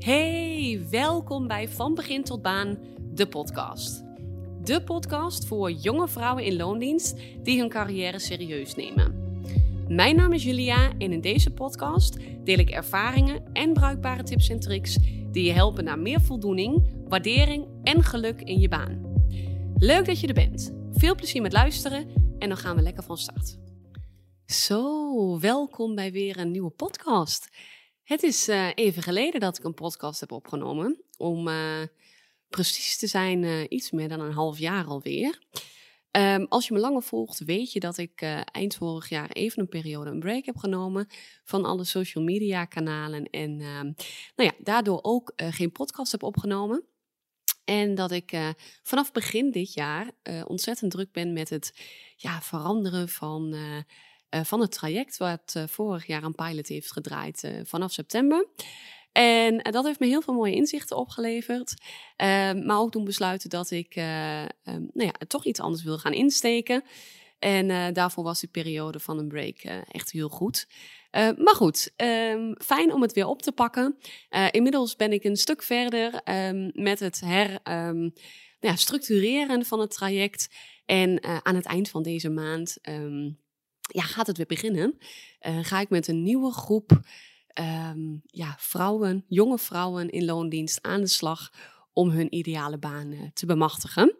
Hey, welkom bij Van Begin tot Baan, de podcast. De podcast voor jonge vrouwen in loondienst die hun carrière serieus nemen. Mijn naam is Julia en in deze podcast deel ik ervaringen en bruikbare tips en tricks die je helpen naar meer voldoening, waardering en geluk in je baan. Leuk dat je er bent. Veel plezier met luisteren en dan gaan we lekker van start. Zo, welkom bij weer een nieuwe podcast. Het is uh, even geleden dat ik een podcast heb opgenomen. Om uh, precies te zijn, uh, iets meer dan een half jaar alweer. Um, als je me langer volgt, weet je dat ik eind vorig jaar even een periode een break heb genomen van alle social media kanalen. En nou ja, daardoor ook geen podcast heb opgenomen. En dat ik vanaf begin dit jaar ontzettend druk ben met het ja, veranderen van van het traject wat uh, vorig jaar een pilot heeft gedraaid uh, vanaf september. En dat heeft me heel veel mooie inzichten opgeleverd. Ehm, maar ook toen besluiten dat ik um, nou ja, toch iets anders wil gaan insteken. En daarvoor was die periode van een break echt heel goed. maar goed, fijn om het weer op te pakken. inmiddels ben ik een stuk verder met het her nou ja, van het traject. En aan het eind van deze maand ja, gaat het weer beginnen. Uh, ga ik met een nieuwe groep um, ja, vrouwen, jonge vrouwen in loondienst aan de slag om hun ideale baan uh, te bemachtigen.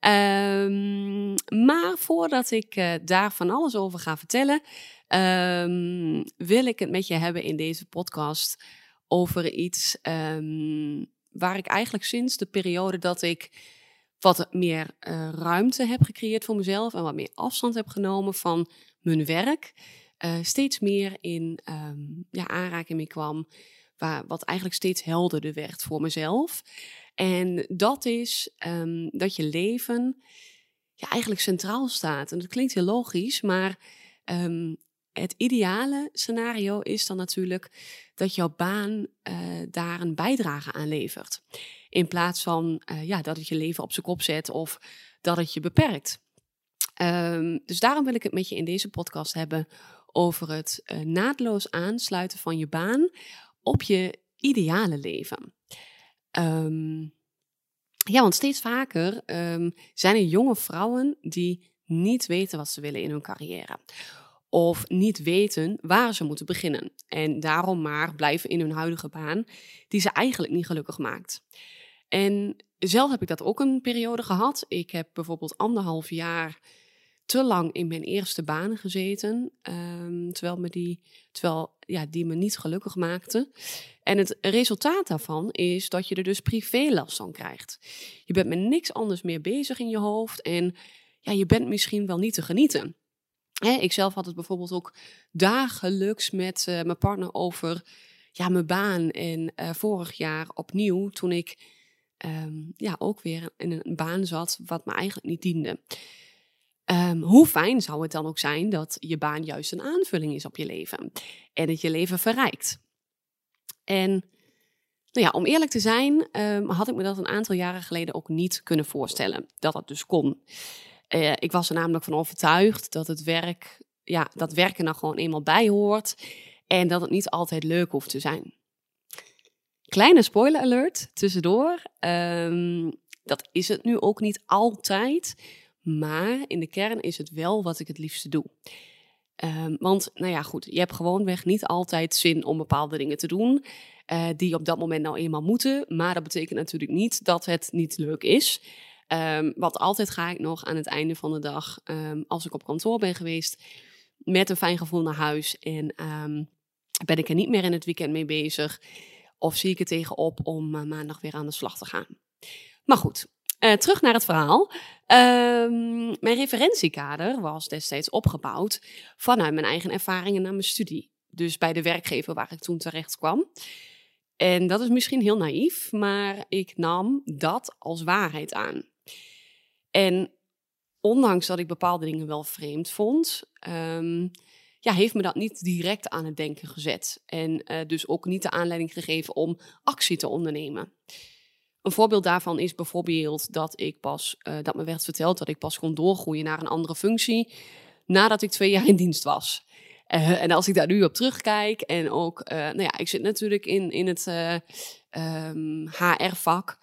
Um, maar voordat ik uh, daar van alles over ga vertellen, um, wil ik het met je hebben in deze podcast over iets waar ik eigenlijk sinds de periode dat ik wat meer ruimte heb gecreëerd voor mezelf en wat meer afstand heb genomen van mijn werk uh, steeds meer in um, ja, aanraking mee kwam. Waar, wat eigenlijk steeds helderder werd voor mezelf. En dat is um, dat je leven ja, eigenlijk centraal staat. En dat klinkt heel logisch, maar um, het ideale scenario is dan natuurlijk dat jouw baan uh, daar een bijdrage aan levert. In plaats van uh, ja, dat het je leven op zijn kop zet of dat het je beperkt. Um, dus daarom wil ik het met je in deze podcast hebben over het uh, naadloos aansluiten van je baan op je ideale leven. Um, ja, want steeds vaker um, zijn er jonge vrouwen die niet weten wat ze willen in hun carrière. Of niet weten waar ze moeten beginnen. En daarom maar blijven in hun huidige baan, die ze eigenlijk niet gelukkig maakt. En zelf heb ik dat ook een periode gehad. Ik heb bijvoorbeeld anderhalf jaar te lang in mijn eerste baan gezeten. Um, terwijl, me die, terwijl ja, die me niet gelukkig maakte. En het resultaat daarvan is dat je er dus privé last van krijgt. Je bent met niks anders meer bezig in je hoofd. En ja, je bent misschien wel niet te genieten. Hè, ik zelf had het bijvoorbeeld ook dagelijks met uh, mijn partner over ja, mijn baan. En uh, vorig jaar opnieuw, toen ik um, ja, ook weer in een baan zat wat me eigenlijk niet diende. Um, hoe fijn zou het dan ook zijn dat je baan juist een aanvulling is op je leven en dat je leven verrijkt. En nou ja, om eerlijk te zijn, um, had ik me dat een aantal jaren geleden ook niet kunnen voorstellen dat dat dus kon. Uh, ik was er namelijk van overtuigd dat het werk, ja, dat werken nou gewoon eenmaal bij hoort en dat het niet altijd leuk hoeft te zijn. Kleine spoiler alert tussendoor. Um, dat is het nu ook niet altijd. Maar in de kern is het wel wat ik het liefste doe. Um, want, nou ja, goed, je hebt gewoonweg niet altijd zin om bepaalde dingen te doen. Uh, die op dat moment nou eenmaal moeten. Maar dat betekent natuurlijk niet dat het niet leuk is. Um, want altijd ga ik nog aan het einde van de dag, um, als ik op kantoor ben geweest, met een fijn gevoel naar huis. En ben ik er niet meer in het weekend mee bezig. Of zie ik er tegenop om uh, maandag weer aan de slag te gaan. Maar goed, uh, terug naar het verhaal. Um, mijn referentiekader was destijds opgebouwd vanuit mijn eigen ervaringen na mijn studie. Dus bij de werkgever waar ik toen terecht kwam. En dat is misschien heel naïef, maar ik nam dat als waarheid aan. En ondanks dat ik bepaalde dingen wel vreemd vond, um, ja, heeft me dat niet direct aan het denken gezet. En uh, dus ook niet de aanleiding gegeven om actie te ondernemen. Een voorbeeld daarvan is bijvoorbeeld dat ik pas, uh, dat me werd verteld dat ik pas kon doorgroeien naar een andere functie nadat ik twee jaar in dienst was. Uh, en als ik daar nu op terugkijk en ook, uh, nou ja, ik zit natuurlijk in, in het HR-vak,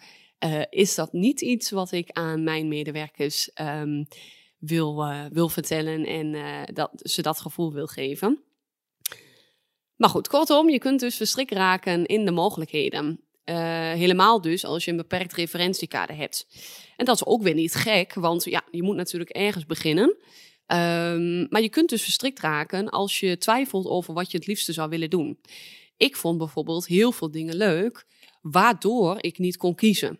is dat niet iets wat ik aan mijn medewerkers um, wil, wil vertellen en dat ze dat gevoel wil geven. Maar goed, kortom, je kunt dus verstrikt raken in de mogelijkheden. Helemaal dus als je een beperkt referentiekader hebt. En dat is ook weer niet gek, want ja, je moet natuurlijk ergens beginnen. Um, maar je kunt dus verstrikt raken als je twijfelt over wat je het liefste zou willen doen. Ik vond bijvoorbeeld heel veel dingen leuk, waardoor ik niet kon kiezen.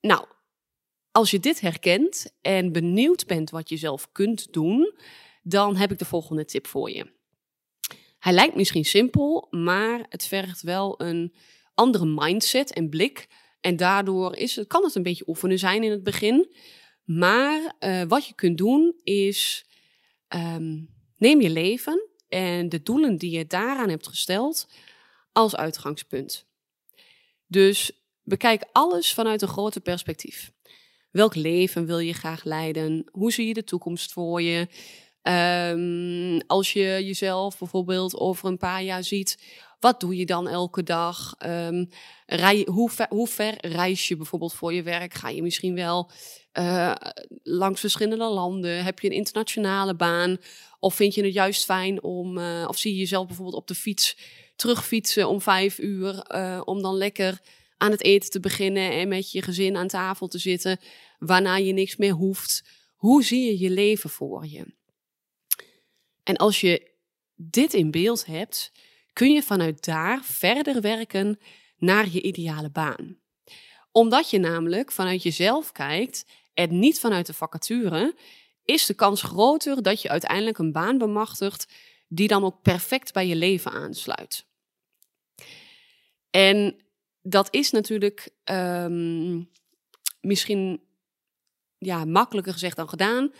Nou, als je dit herkent en benieuwd bent wat je zelf kunt doen, dan heb ik de volgende tip voor je. Hij lijkt misschien simpel, maar het vergt wel een andere mindset en blik. En daardoor is kan het een beetje oefenen zijn in het begin. Maar uh, wat je kunt doen is, um, neem je leven en de doelen die je daaraan hebt gesteld als uitgangspunt. Dus bekijk alles vanuit een groter perspectief. Welk leven wil je graag leiden? Hoe zie je de toekomst voor je? Um, als je jezelf bijvoorbeeld over een paar jaar ziet, wat doe je dan elke dag? Rij, hoe, ver, hoe ver reis je bijvoorbeeld voor je werk? Ga je misschien wel uh, langs verschillende landen? Heb je een internationale baan? Of vind je het juist fijn om, uh, of zie je jezelf bijvoorbeeld op de fiets terugfietsen om vijf uur, uh, om dan lekker aan het eten te beginnen en met je gezin aan tafel te zitten, waarna je niks meer hoeft? Hoe zie je je leven voor je? En als je dit in beeld hebt, kun je vanuit daar verder werken naar je ideale baan. Omdat je namelijk vanuit jezelf kijkt en niet vanuit de vacature, is de kans groter dat je uiteindelijk een baan bemachtigt die dan ook perfect bij je leven aansluit. En dat is natuurlijk um, misschien ja, makkelijker gezegd dan gedaan.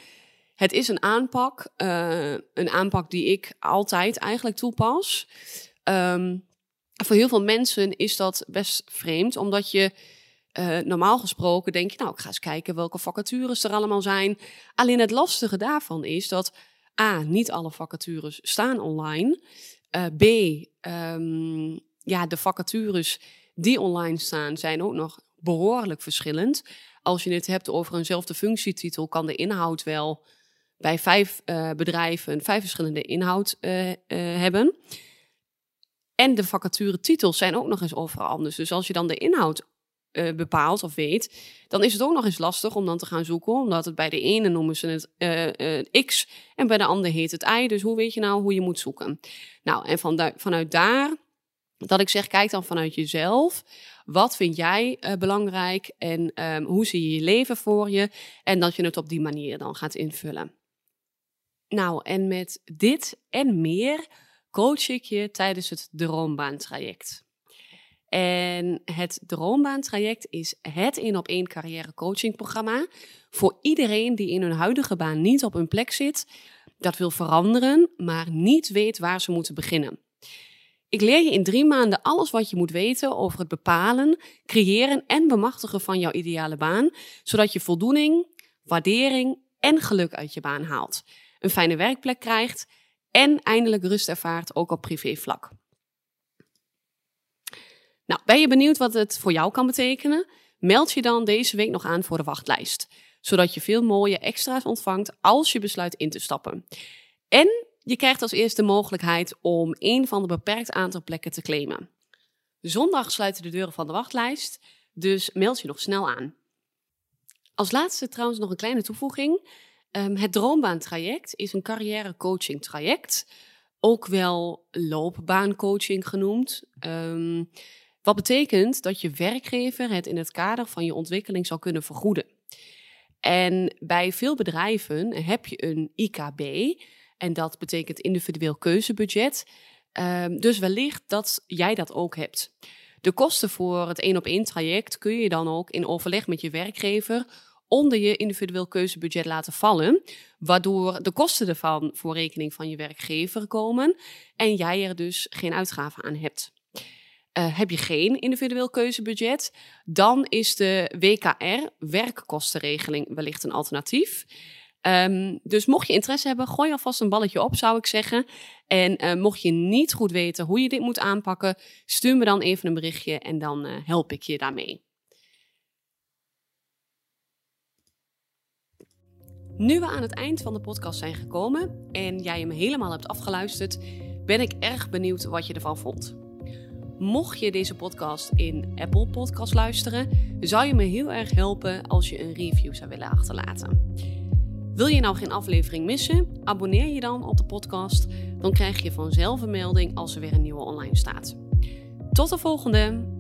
Het is een aanpak, uh, een aanpak die ik altijd eigenlijk toepas. Um, voor heel veel mensen is dat best vreemd, omdat je uh, normaal gesproken denk je, nou, ik ga eens kijken welke vacatures er allemaal zijn. Alleen het lastige daarvan is dat A, niet alle vacatures staan online. Uh, B, um, ja, de vacatures die online staan zijn ook nog behoorlijk verschillend. Als je het hebt over eenzelfde functietitel, kan de inhoud wel bij vijf uh, bedrijven vijf verschillende inhoud hebben. En de vacaturetitels zijn ook nog eens overal anders. Dus als je dan de inhoud bepaalt of weet, dan is het ook nog eens lastig om dan te gaan zoeken. Omdat het bij de ene noemen ze het X en bij de andere heet het Y. Dus hoe weet je nou hoe je moet zoeken? Nou, en van vanuit daar dat ik zeg, kijk dan vanuit jezelf. Wat vind jij belangrijk en um, hoe zie je je leven voor je? En dat je het op die manier dan gaat invullen. Nou, en met dit en meer coach ik je tijdens het Droombaantraject. En het Droombaantraject is het in op één carrière coachingprogramma voor iedereen die in hun huidige baan niet op hun plek zit, dat wil veranderen, maar niet weet waar ze moeten beginnen. Ik leer je in drie maanden alles wat je moet weten over het bepalen, creëren en bemachtigen van jouw ideale baan, zodat je voldoening, waardering en geluk uit je baan haalt, een fijne werkplek krijgt en eindelijk rust ervaart, ook op privévlak. Nou, ben je benieuwd wat het voor jou kan betekenen? Meld je dan deze week nog aan voor de wachtlijst, zodat je veel mooie extra's ontvangt als je besluit in te stappen. En je krijgt als eerste de mogelijkheid om een van de beperkt aantal plekken te claimen. Zondag sluiten de deuren van de wachtlijst, dus meld je nog snel aan. Als laatste trouwens nog een kleine toevoeging. Um, het Droombaantraject is een carrière coaching traject, ook wel loopbaancoaching genoemd. Um, wat betekent dat je werkgever het in het kader van je ontwikkeling zal kunnen vergoeden. En bij veel bedrijven heb je een IKB, en dat betekent individueel keuzebudget. Um, dus wellicht dat jij dat ook hebt. De kosten voor het één op één traject kun je dan ook in overleg met je werkgever onder je individueel keuzebudget laten vallen, waardoor de kosten ervan voor rekening van je werkgever komen en jij er dus geen uitgaven aan hebt. Uh, heb je geen individueel keuzebudget, dan is de WKR, werkkostenregeling, wellicht een alternatief. Ehm, dus mocht je interesse hebben, gooi alvast een balletje op, zou ik zeggen. En uh, mocht je niet goed weten hoe je dit moet aanpakken, stuur me dan even een berichtje en dan uh, help ik je daarmee. Nu we aan het eind van de podcast zijn gekomen en jij hem helemaal hebt afgeluisterd, ben ik erg benieuwd wat je ervan vond. Mocht je deze podcast in Apple Podcast luisteren, zou je me heel erg helpen als je een review zou willen achterlaten. Wil je nou geen aflevering missen? Abonneer je dan op de podcast. Dan krijg je vanzelf een melding als er weer een nieuwe online staat. Tot de volgende!